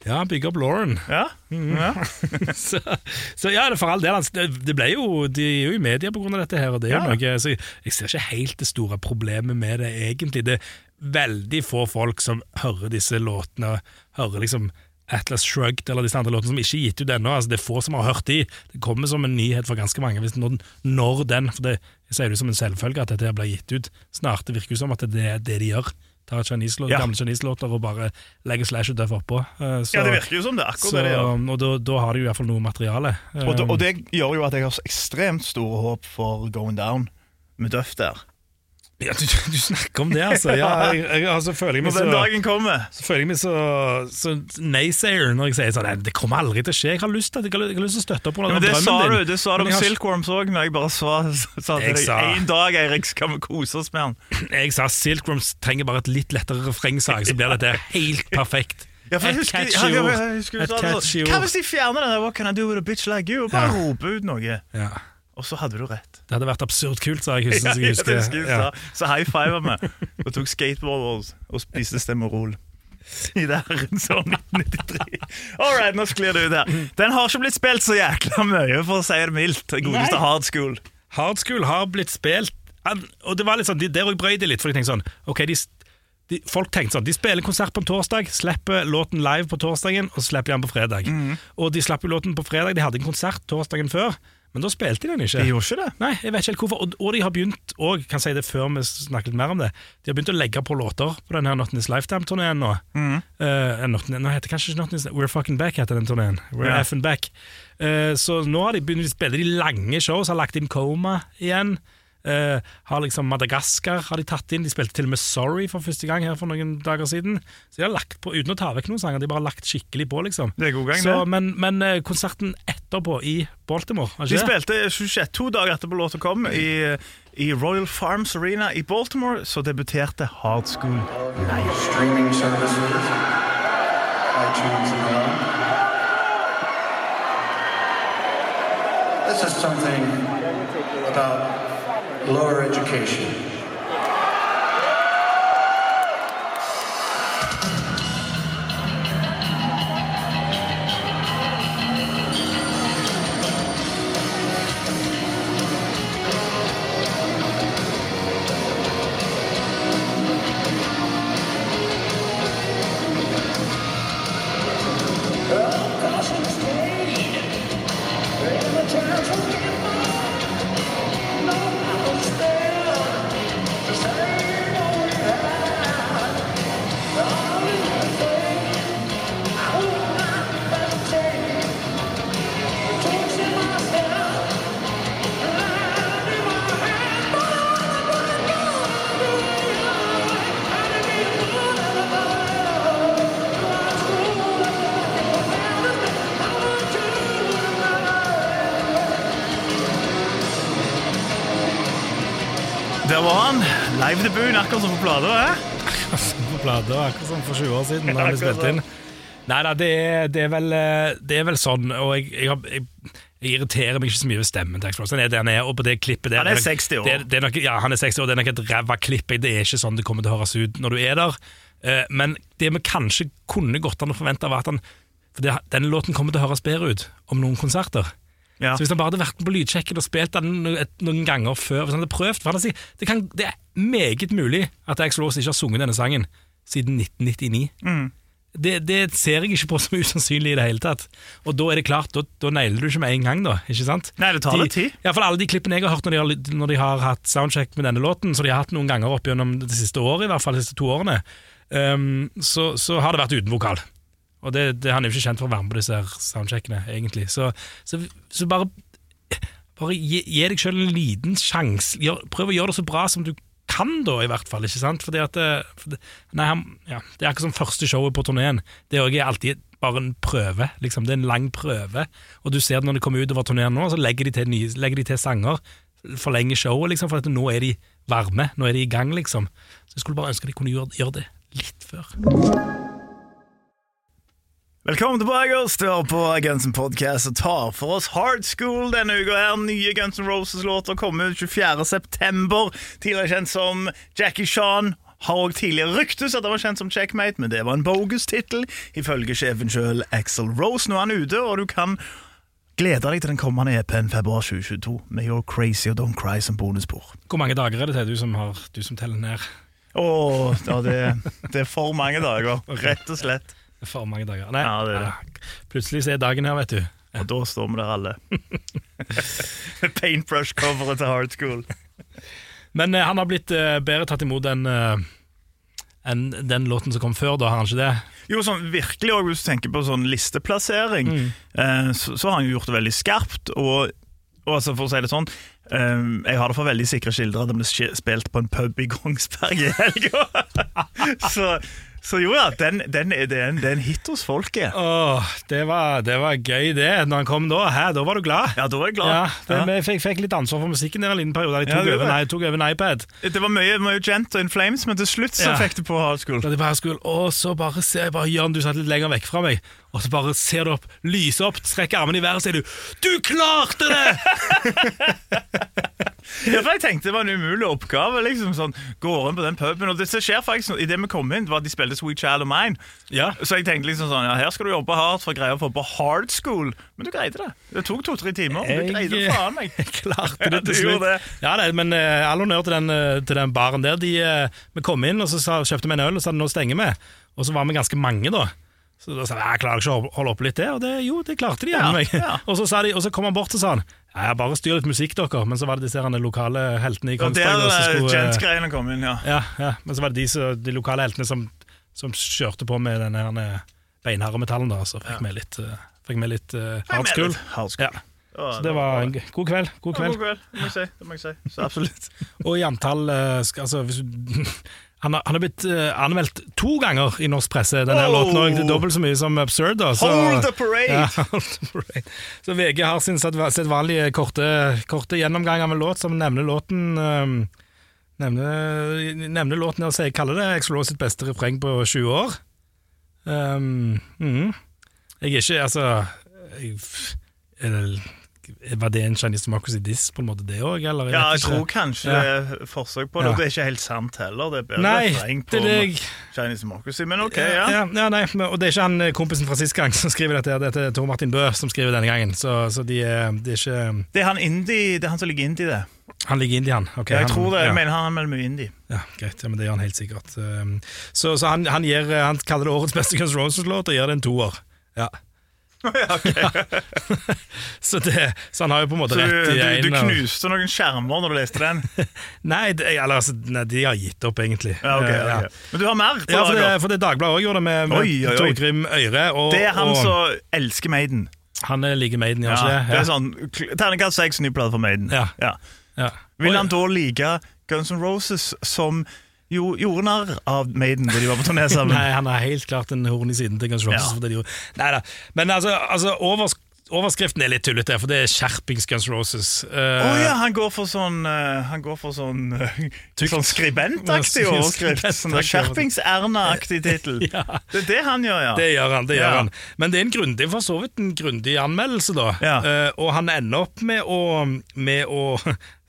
Ja, bygge opp Lauren. Ja, Mm. ja. <laughs> så, så ja, for all del. altså, Det, det ble jo, de er jo i media pga. dette, her, og det er jo noe, så jeg, jeg ser ikke helt det store problemet med det, egentlig. Det veldig få folk som hører disse låtene, hører liksom Atlas Shrugged eller disse andre låtene som ikke er gitt ut ennå. Altså, det er få som har hørt de. Det kommer som en nyhet for ganske mange. Hvis når, når den, for det sier du som en selvfølge at dette blir gitt ut snart. Det virker jo som at det er det de gjør. Tar Ja. gamle Chinese-låter og bare legger Slash ut Duff oppå. Eh, så- ja, det virker jo som det er akkurat så, det de gjør. og da, da har de i hvert fall noe materiale. Og, Um, og det gjør jo at jeg har ekstremt store håp for Going Down med Duff der. Ja, du, du snakker om det, altså. Ja, <laughs> jeg, jeg, altså føler jeg meg Når så, den dagen kommer så, føler jeg meg så, så naysayer når jeg sier sånn "Nei, Det kommer aldri til å skje. Jeg har lyst til, jeg har, jeg har lyst til å støtte opp under det drømmen sa din. du, det sa du om har- Silkworms òg, men jeg bare sa, sa til deg sa- en dag Eirik, skal vi kose oss med han. Jeg sa Silkworms trenger bare et litt lettere refrengsag, så blir dette helt perfekt. Ja, for jeg husker, catchy ja, ja, ord. sånn, Hva hvis de fjerner den der What can I do with a bitch like you? Og bare Ja. rope ut noe. Ja. Og så hadde du rett. Det hadde vært absurd kult, sa jeg. Husker, <laughs> Ja, jeg jeg husker. Ja. Så high five vi og tok skateboard og, spiste Stemmerol. I det herrens år 1993. All right, nå sklir det ut her. Den har ikke blitt spilt så jækla mye, for å si det mildt. Godeste hard school. Hard School har blitt spilt Og det var litt sånn, de- der òg brøy det litt, for jeg tenkte sånn Ok, de, de, folk tenkte sånn De spiller konsert på en torsdag, slipper låten live på torsdagen, og så slipper de den på fredag. Mm. Og de slapp jo låten på fredag. De hadde en konsert torsdagen før, men da spilte de den ikke. De gjorde ikke det. Nei, jeg vet ikke helt hvorfor. Og, og de har begynt og, kan si det før vi snakket mer om det, de har begynt å legge på låter på den her Not This Lifetime-turneen nå. Mm. Uh, not, nå heter kanskje ikke Not This We're Fucking Back heter den turneen. We're yeah. effing back. Uh, så nå har de begynt å spille de lange shows, har lagt inn Coma igjen. Eh, har liksom Madagaskar har de tatt inn. De spilte til og med Sorry for første gang her for noen dager siden. Så de har lagt på, Uten å ta vekk noen sanger, de har bare lagt skikkelig på, liksom. Det er god gang, Så, det. men, men eh, konserten etterpå i Baltimore De det? spilte 26 to dager etterpå låta kom, i, i Royal Farms Arena i Baltimore, så debuterte Hard School live. This is something about lower education. Der var han. Live-debuten, akkurat som på plata. eh? på plate, akkurat som for 20 år siden. Da vi spilte inn Nei da, det, det, eh, det er vel sånn, og jeg, jeg, jeg, jeg irriterer meg ikke så mye ved stemmen til Explosive. Han er der han er, og på det klippet der Han er 60 år. Det, det er nok, ja, han er 60 år, det er nok et ræva klipp. Det er ikke sånn det kommer til å høres ut når du er der. Eh, Men det vi kanskje kunne gått an å forvente, var at han For denne låten kommer til å høres bedre ut om noen konserter. Ja. Så hvis han bare hadde vært med på lydsjekken og spilt den noen ganger før Hvis han hadde prøvd for han hadde si, det, kan, det er meget mulig at Axl Rose ikke har sunget denne sangen siden 1999. Mm. Det, det ser jeg ikke på som <laughs> usannsynlig i det hele tatt. Og da er det klart, da, da nailer du ikke med en gang, da. Ikke sant? Nei, det tar litt tid. Hvert fall alle de klippene jeg har hørt når de har, når de har hatt soundcheck med denne låten, så de har hatt noen ganger opp gjennom det siste året, i hvert fall de siste to årene, um, så, så har det vært uten vokal. Og det, det, han er jo ikke kjent for å være med på disse her soundcheckene, egentlig. Så, så, så bare, bare gi, gi deg sjøl en liten sjanse. Prøv å gjøre det så bra som du kan, da, i hvert fall. ikke sant? Fordi at det, for det, nei, han, ja, det er akkurat som første showet på turneen. Det er også alltid bare en prøve. liksom. Det er en lang prøve. Og du ser det når de kommer utover turneen nå, så legger de til, nye, legger de til sanger. Forlenger showet, liksom, for nå er de varme. Nå er de i gang, liksom. Så jeg skulle bare ønske de kunne gjøre, gjøre det litt før. Velkommen tilbake oss til på Guns N' Podcast og tar for oss Hard School denne uka. her Nye Guns N' Roses-låter kommer ut 24. september. Tidligere kjent som Jackie Shan. Har også tidligere ryktes at han var kjent som Checkmate, men det var en bogus-tittel, ifølge sjefen sjøl, Axel Rose. Nå er han ute, og du kan glede deg til den kommende EP-en februar 2022 med You're Crazy og Don't Cry som bonusspor. Hvor mange dager er det til du som, har, du som teller ned? Åh, ja, det, det er for mange dager, <laughs> rett og slett. For mange dager. Nei, Ja, det er det. ja. Plutselig så er dagen her, vet du. Og da står vi der alle. <laughs> Paintbrush-coveret til Hard School. Men eh, han har blitt eh, bedre tatt imot enn eh, enn den låten som kom før, da, har han ikke det? Jo, sånn virkelig også, Hvis du tenker på sånn listeplassering, eh, så, så har han jo gjort det veldig skarpt. Og, og altså, for å si det sånn eh, Jeg har det for veldig sikre kilder at det ble sk- spilt på en pub i Kongsberg i helga. <laughs> så, så jo ja, den, den, den, det, er en, det er en hit hos folket. Åh, det var, det var gøy, det. Når han kom da, hæ, da var du glad? Ja, da var jeg glad. Ja, det, Ja. Jeg fikk, fikk litt ansvar for musikken der en liten periode. Jeg tok, ja, over, jeg tok over en iPad. Det var mye, mye Gent og In Flames, men til slutt så fikk du på Hard School. Det var bare og så bare ser jeg bare Jørn, du satt litt lenger vekk fra meg, og så bare ser du opp, lyser opp, strekker armene i været, og sier du 'Du klarte det!' <laughs> Ja, for jeg tenkte det var en umulig oppgave. liksom sånn, Går inn på den puben Og det som skjer faktisk Idet vi kom inn, var at de spilte Sweet Child of Mine. Ja. Så jeg tenkte liksom sånn Ja, her skal du jobbe hardt for å greie å få på hard school. Men du greide det. Det tok to-tre timer. men Du greide det faen meg. <laughs> Jeg klarte det til slutt. det. Ja, det, men uh, all honnør til, den, eh, til den baren der. De, uh, vi kom inn, og så sa, kjøpte vi en øl, og sa nå stenger vi. Og så var vi ganske mange, da. Så da sa jeg jeg klarer ikke å holde opp litt det, og det, jo, det klarte de. Ja, ja. <laughs> og, så de, og så kom han bort og sa han ja, bare styr litt musikk, dere. Men så var det disse her lokale heltene i Og der Kongsberg. skulle, eh, Gents-greiene kom inn, ja. ja, ja, men så var det de, de lokale heltene som, som kjørte på med den her eh, beinharde metallen, da, så fikk vi litt, uh, fikk med litt uh, hard school. Hard school. Ja. Så det var en god kveld. God Ja, kveld. God kveld, det må jeg si. Det må jeg si. Så absolutt. <laughs> Og i antall eh, altså, hvis du, <laughs> han, har, han har blitt uh, anmeldt to ganger i norsk presse, denne Oh! låten òg. Dobbelt så mye som Absurd. Da, så, Hold the parade! Ja, <laughs> hold the parade. Så VG har sin sedva- sedvanlige korte, korte gjennomgang av en låt som nevner låten um, Nevner, nevner låten og sier, kaller det Explore sitt beste refreng på 20 år. Um, mm. Jeg er ikke Altså jeg, er det, Var det en Chinese Democracy Diss, på en måte, det òg? Ja, jeg tror kanskje Ja. det er forsøk på det. Ja. Det er ikke helt sant heller. Det er bedre Nei, refreng på det er jeg Chinese Democracy, men ok, ja. ja. Ja, nei, og det er ikke han eh, kompisen fra sist gang som skriver dette, det er Tor Martin Bø som skriver denne gangen. Så, så de, de, det er ikke Det er han indie, det er han som ligger indie, det. Han ligger indie, han. Ok, jeg han, tror det, jeg mener han er mye indie. Ja, greit, ja, men det gjør han helt sikkert. Um, Så, så han, han, gir, han kaller det årets beste Guns Roses-låt og gir det en toer. Ja. <laughs> så, det, så han har jo på en måte Så rett i du, du av- knuste noen skjermer når du leste den? <laughs> Nei, det, eller, altså, nei, de har gitt opp, egentlig. Ja, okay, Eh, ok. Men du har mer? på Ja, for det, for det Dagbladet òg gjorde det med, med Oi, oi, oi. Torgrim Øyre. Og, Det er han og, som elsker Maiden. Han liker Maiden, gjør Ja, ikke det? det sånn Terningkast seks, ny plate for Maiden. Ja. Ja. Ja. Vil han da like Guns N' Roses som jo, gjorde narr av Maiden da de var på turné sammen? <laughs> Nei, han er helt klart en horn i siden til Guns Roses. Ja. gjorde. Neida. Men altså, altså overs overskriften er litt tullete, for det er skjerpings Guns Roses. Å oh, ja, han går for sånn uh, Han går for sånn <laughs> uh, Sånn skribentaktig overskrift. Sånn Skjerpings-Erna-aktig <laughs> tittel. Ja. Det er det han gjør, ja. Det gjør han. det gjør Ja. han Men det er en grundig, for så vidt en grundig anmeldelse, da. Ja. Uh, og han ender opp med å, med å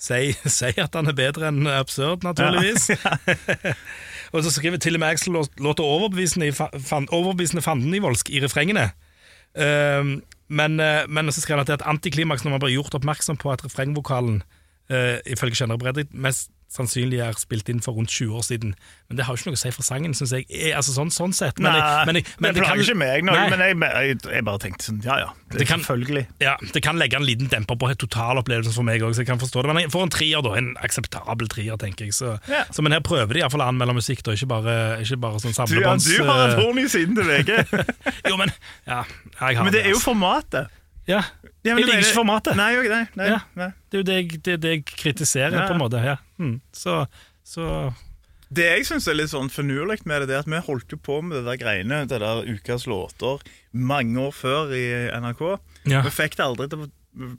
si, <laughs> si at han er bedre enn Absurd, naturligvis. <laughs> <laughs> og så skriver til og med Axel låter overbevisende, fan, overbevisende fandenivoldsk i refrengene. Eh, men, eh, men så skrev han at det er et antiklimaks når man blir gjort oppmerksom på at refrengvokalen uh, ifølge Kjenner Bredrik mest sannsynlig er spilt inn for rundt 20 år siden. Men det har jo ikke noe å si for sangen, syns jeg. Eh, Altså, sånn, sånn sett. Men, Nei, jeg, men, jeg, men det plager ikke meg nå, men jeg, jeg, jeg bare tenkte sånn Ja ja, det, Det kan- selvfølgelig. Ja, Det kan legge en liten demper på totalopplevelsen for meg òg, så jeg kan forstå det. Men jeg får en trier, da. En akseptabel trier, tenker jeg. Så, Ja. så men her prøver de iallfall å anmelde musikk, da. Ikke bare, ikke bare sånn Du, ja, samlebånds... du har et horn i siden til VG. <laughs> Jo, men Ja, jeg har Men det er jo altså. formatet. Ja, jeg liker ikke formatet. Nei, nei, nei, Ja. Det er jo det jeg, det, det jeg kritiserer, Ja. på en måte. Ja. Mm. Så, så Det jeg syns er litt sånn finurlig med det, det er at vi holdt jo på med det der greiene, det der ukas låter, mange år før i NRK. Ja. Vi fikk det aldri Det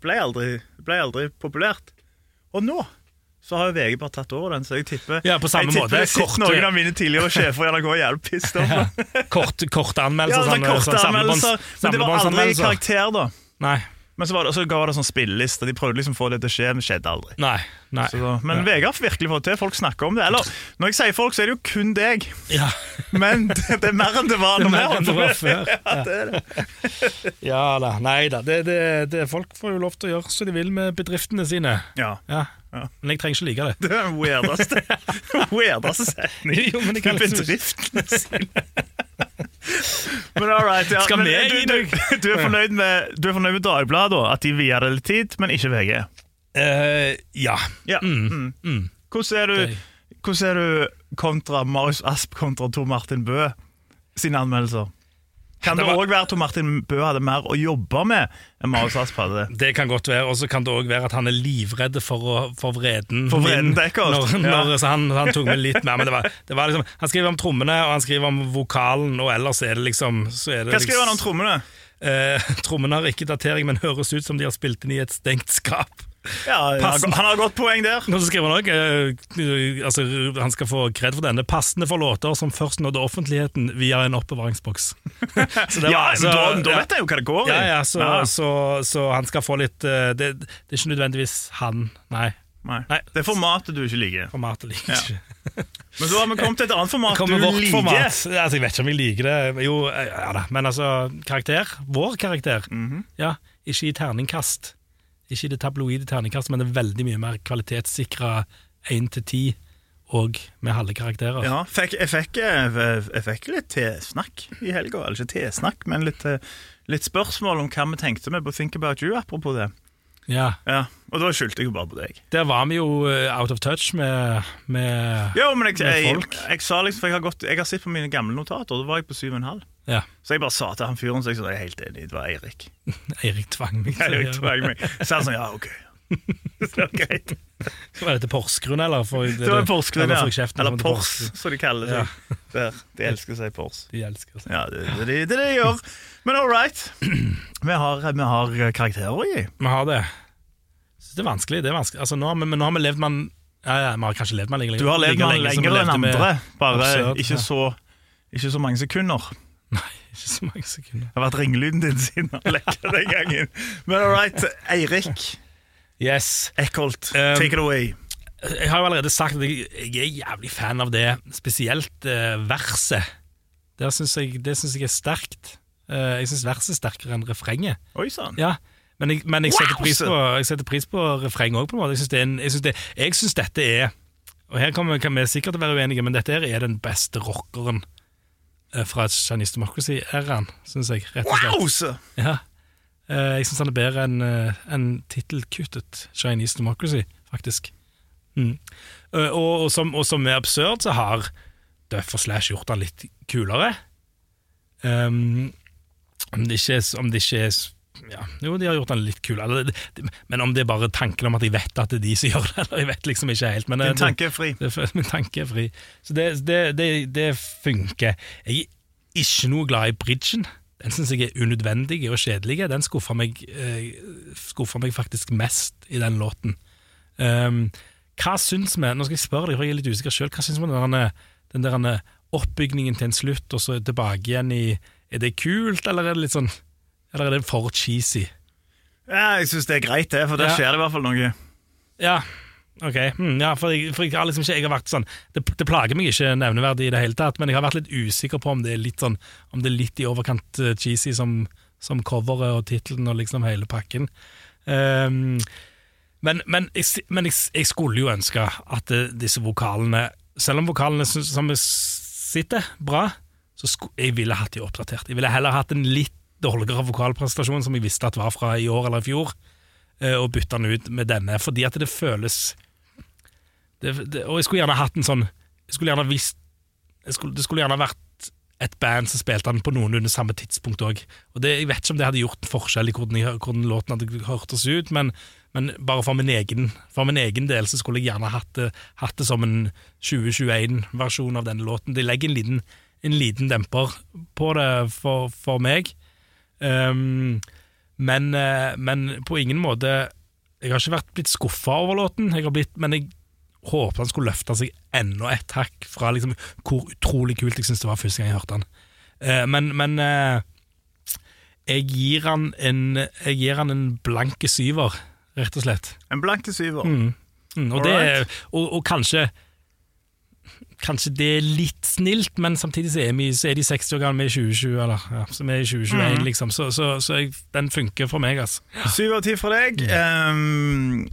ble aldri, ble aldri populært. Og nå så har jo VG bare tatt over den, så jeg tipper Ja, på samme jeg tipper måte. det sitter noen av mine tidligere sjefer i NRK er jævlig pissed off. kort, korte anmeldelser. Ja, det er sånn, korte sånn anmeldelser, men det var aldri karakter, da. Nei. Men så, var det, så ga det sånn spilleliste. De prøvde liksom å få det til å skje, men skjedde aldri. Nei. Da, men ja. VG har virkelig fått til. Folk snakker om det. Eller når jeg sier folk, så er det jo kun deg. Ja. <laughs> Men det, det er mer enn det var Det er mer enn det var før. <laughs> Ja, det er det. <laughs> Ja da, nei da. Det, det, folk får jo lov til å gjøre som de vil med bedriftene sine. Ja. Ja. Ja. Men jeg trenger ikke like det. Det er den weirdeste, weirdeste setning. Jo, men det liksom- Bedriftene sine. Men all right, ja. Skal men, vi du, du, du, er fornøyd med, du er fornøyd med Dagbladet. At de vier det litt tid, men ikke VG? Eh, ja. Ja. Mm. Mm. Hvordan er du, hvordan er du kontra Marius Asp kontra Tor Martin Bø sine anmeldelser? Kan det Det òg være at Tor Martin Bø hadde mer å jobbe med enn Marius Asp hadde? Det kan godt være, og så kan det òg være at han er livredd for, å, for vreden. For vreden Deckard, Når, ja. så han, han tok med litt mer. Men det var, det var liksom, han skriver om trommene, og han skriver om vokalen, og ellers er det liksom så er det Hva skriver han om liksom, trommene? eh, <laughs> Trommene har ikke datering, men høres ut som de har spilt inn i et stengt skap. Ja, <laughs> han han har godt poeng der. Nå skriver han òg altså, han skal få kred for denne. Passende for låter som først nådde offentligheten via en oppbevaringsboks. <laughs> Så det Ja, så- men da, da vet jeg jo hva det går i. Ja, ja, så, Ja. Så, så han skal få litt eh, det, det er ikke nødvendigvis han, nei. Nei. Nei. Det er formatet du ikke liker. Formatet liker ikke. <laughs> Men så har vi kommet til et annet format Kommer du vårt liker. format. Altså, jeg vet ikke om jeg liker det. Jo, ja da. Men altså, karakter. Vår karakter. Mhm. Ja, Ikke i terningkast. Ikke det tabloide terningkastet, men det er veldig mye mer kvalitetssikra én til ti, og med halve karakterer. Ja, fikk, jeg, fikk, eh, jeg fikk litt tilsnakk i helga. Eller ikke tilsnakk, men litt, eh, litt spørsmål om hva vi tenkte med på Think About You, apropos det. Ja, Ja, Og da skyldte jeg jo bare på deg. Der var vi jo eh, out of touch med, med Jo, men jeg, Med jeg, folk. jeg, sa liksom, for jeg har, gått, jeg har sett på mine gamle notater, da var jeg på 7,5. Ja, Så jeg bare sa til han fyren så jeg, er helt enig, det var Eirik. <laughs> Eirik tvang meg. Eirik til å tvang meg. Så han sånn, ja, ok. <laughs> Det var greit. det. Var dette Porsgrunn, eller? For, Det var Porsgrunn, ja. Kjeften, Eller Pors, som de kaller det. Ja. Der. De elsker å si Pors. De elsker oss. Ja, det er det, det, det de gjør. Men all right. <clears throat> Vi har, vi har karakterer i. Vi har det. Så det er vanskelig. det er vanskelig Altså, nå, har vi- men nå har vi levd man ja, ja, Vi har kanskje levd man like Du har levd like med lenge lenger enn andre, bare ikke, så, ikke så mange sekunder. Nei, ikke så mange sekunder. Det har vært ringelyden din siden han lekte den gangen. Men all right, Eirik Yes. Eckholt, Um, take it away. Jeg har jo allerede sagt at jeg, jeg er jævlig fan av det, spesielt uh, verset. Synes jeg, det syns jeg er sterkt. Uh, jeg syns verset er sterkere enn refrenget. Oi sann. Ja, men jeg, men jeg setter Wow, pris på, jeg setter pris på refrenget òg, på en måte. Jeg syns, det er en, jeg, syns det, jeg syns dette er Og her kommer, kan vi sikkert være uenige, men dette her er den beste rockeren fra Chinese Democracy-æraen, syns jeg. Rett og slett. Wow, så. Ja. Eh, jeg syns han er bedre enn uh, en tittelkuttet Chinese Democracy, faktisk. Mm. Eh, og, og, som, og som er absurd, så har Duff og Slash gjort han litt kulere. Um, om det ikke er, om det ikke er ja, Jo, de har gjort den litt kul. Men om det er bare tanken om at jeg vet at det er de som <laughs> gjør det, eller jeg vet liksom ikke helt. Men, eh, Din tanke er fri. det, <laughs> min tanke er fri. Så det, det, det, det funker. Jeg er ikke noe glad i bridgen. Den syns jeg er unødvendig og kjedelig. Den skuffer meg, eh, skuffa meg faktisk mest i den låten. Um, hva syns vi Nå skal jeg spørre deg, for jeg er litt usikker sjøl. Hva syns vi om den, der- den der oppbygningen til en slutt, og så tilbake igjen i Er det kult, eller er det litt sånn Eller er det for cheesy? Ja, jeg syns det er greit, det, for da Ja. skjer det i hvert fall noe. Ja, ok. Hmm, ja, for jeg, for jeg har liksom ikke jeg har vært sånn det, det plager meg ikke nevneverdig i det hele tatt, men jeg har vært litt usikker på om det er litt sånn Om det er litt i overkant eh, cheesy som, som coveret og tittelen og liksom hele pakken. Ehm, men men, jeg, men jeg, s- jeg skulle jo ønske at eh, disse vokalene Selv om vokalene syns- som sitter bra, så sku, jeg ville hatt de oppdatert. Jeg ville heller hatt en litt dårligere vokalprestasjon som jeg visste at var fra i år eller i fjor eh, og bytte den ut med denne, fordi at det føles det, det, Og jeg skulle gjerne hatt en sånn Jeg skulle gjerne visst skulle, Det skulle gjerne vært et band som spilte den på noenlunde samme tidspunkt òg. Jeg vet ikke om det hadde gjort en forskjell i hvordan, jeg, hvordan låten hadde hørtes ut, men, men bare for min, egen, for min egen del så skulle jeg gjerne hatt det, hatt det som en 2021-versjon av denne låten. De legger en liten, en liten demper på det for, for meg. Um, men, eh, men på ingen måte Jeg har ikke vært blitt skuffa over låten, jeg har blitt, men jeg håpet han skulle løfte seg enda et hakk fra liksom hvor utrolig kult jeg syntes det var første gang jeg hørte han. Uh, men men uh, jeg gir han en Jeg gir han en blanke syver, rett og slett. En blanke syver. Mm. Mm, og, det, og, og kanskje Kanskje det er litt snilt, men samtidig så er, vi, så er de 60 år gamle, vi er i 2020, eller ja, så vi er i 2021, Mm. liksom. Så, så, så jeg, den funker for meg, altså. Syv av ti fra deg. Um,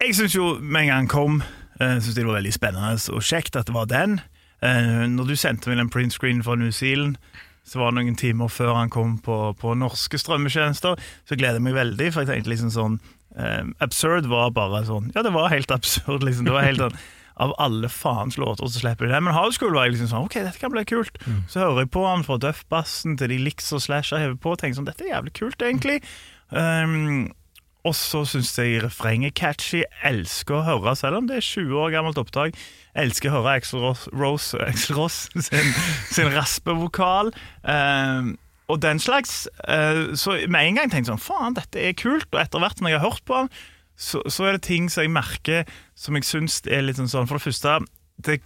jeg syns jo med en gang han kom, uh, synes det var veldig spennende og kjekt at det var den. Uh, når du sendte meg den printscreenen fra New Zealand, så var det noen timer før han kom på, på norske strømmetjenester, så gleder jeg meg veldig, for jeg tenkte liksom sånn um, Absurd var bare sånn Ja, det var helt absurd, liksom. Det var helt sånn av alle faens låter så slipper de det. Men House School var jeg liksom sånn Ok, dette kan bli kult. Så hører jeg på han fra Duff-bassen til de licks og slasher hever på, og tenker sånn Dette er jævlig kult, egentlig. Um, og så syns jeg refrenget catchy. Elsker å høre, selv om det er 20 år gammelt opptak. Elsker å høre Axel Ross, Rose, <laughs> Axel Ross sin, sin raspevokal. Um, og den slags. Uh, så med en gang tenkte jeg sånn Faen, dette er kult. Og etter hvert når jeg har hørt på han, så, så er det ting som jeg merker som jeg syns er litt sånn sånn For det første, det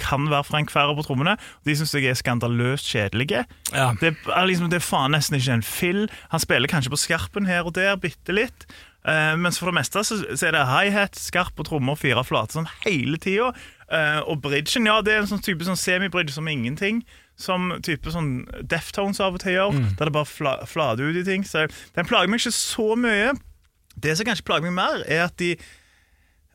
kan være Frank Ferrer på trommene. De syns jeg er skandaløst kjedelige. Ja. Det er, liksom, det er faen nesten ikke en fill. Han spiller kanskje på skarpen her og der, bitte litt. Uh, mens for det meste så, så er det hi-hat, skarp og trommer, fire flate sånn hele tida. Uh, og bridgen, ja, det er en sånn type sånn semibridge som ingenting. Som type sånn Deftones av og til gjør, der det bare fla, flater ut i ting. Så den plager meg ikke så mye. Det som kanskje plager meg mer, er at de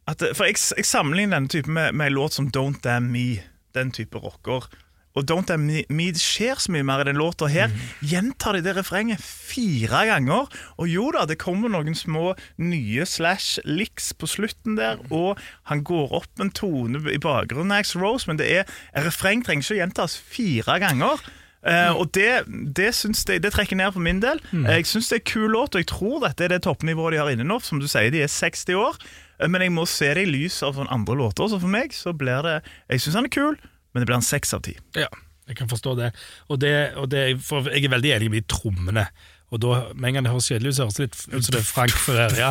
at, For jeg, jeg sammenligner denne typen med, med en låt som Don't Damn Me, den type rocker. Og Don't Damn Me, det skjer så mye mer i den låta her. Gjentar de det refrenget fire ganger. Og jo da, det kommer noen små nye slash licks på slutten der, og han går opp en tone i bakgrunnen Ax Rose, men det er refreng trenger ikke å gjentas fire ganger. Eh, og det, det, jeg, det trekker ned for min del. Jeg syns det er kul låt, og jeg tror dette er det toppnivået de har inne nå. Som du sier, de er 60 år. Eh, Men jeg må se det i lys av sånne andre låter. Så for meg så blir det Jeg syns han er kul, men det blir en seks av ti. Ja, jeg kan forstå det. Og, det, og jeg er veldig enig med de trommene. Og da, med en gang det høres kjedelig ut, så høres det litt ut som det er Frank Ferrer. Ja,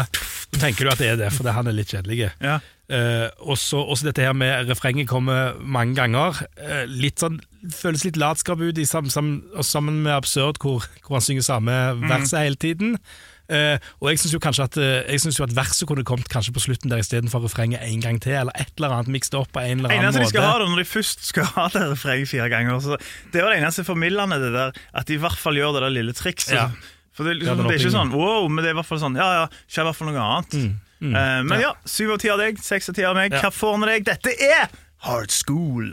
så tenker du at det er det, for det, han er litt kjedelig. Ja. Uh, og så dette her med refrenget kommer mange ganger. Uh, litt sånn, Føles litt latskap ut i sam, sam, sammen med Absurd, hvor, hvor han synger samme verset hele tiden. Uh, og jeg syns jo kanskje at uh, Jeg synes jo at verset kunne kommet kanskje på slutten der istedenfor refrenget en gang til, eller et eller annet mikst opp på en eller annen eneste de skal ha det når de først skal ha det refrenget fire ganger. Så det var det eneste formildende, det der, at de i hvert fall gjør det der lille trikset. Ja. For det, liksom, det er ikke sånn wow, men det er i hvert fall sånn ja ja, skjer i hvert fall noe annet. mm, Eh, men ja. ja, syv av ti av deg, seks av ti av meg. Ja. Hva får vi deg? Dette er Hard School.